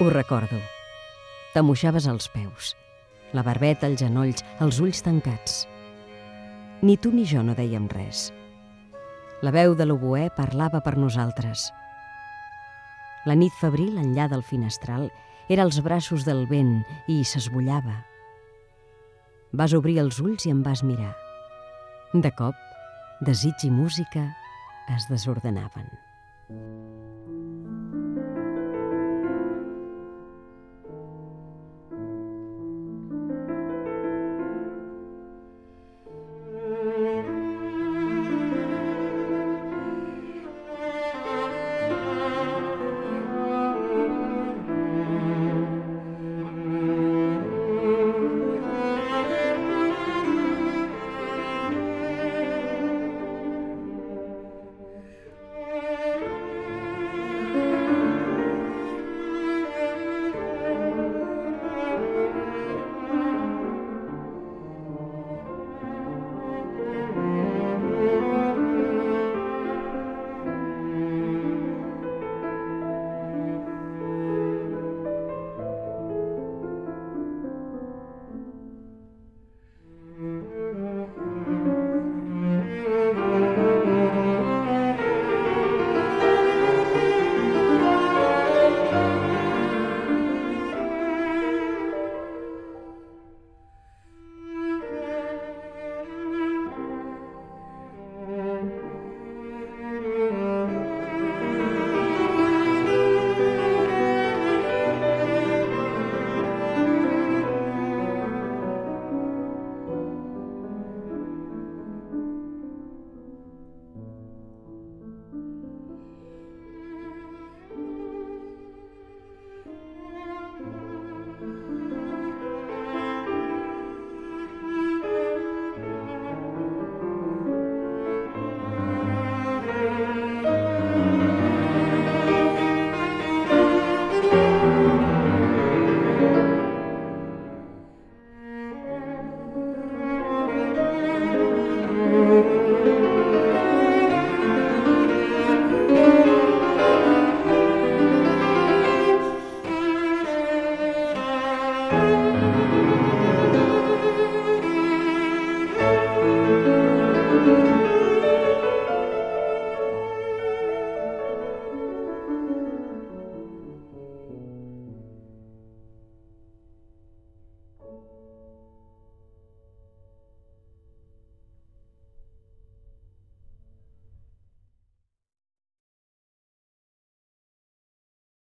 Ho recordo. T'amoixaves als peus, la barbeta els genolls, els ulls tancats. Ni tu ni jo no dèiem res. La veu de l'oboè parlava per nosaltres. La nit febril, enllà del finestral, era als braços del vent i s'esbullava. Vas obrir els ulls i em vas mirar. De cop, desig i música es desordenaven.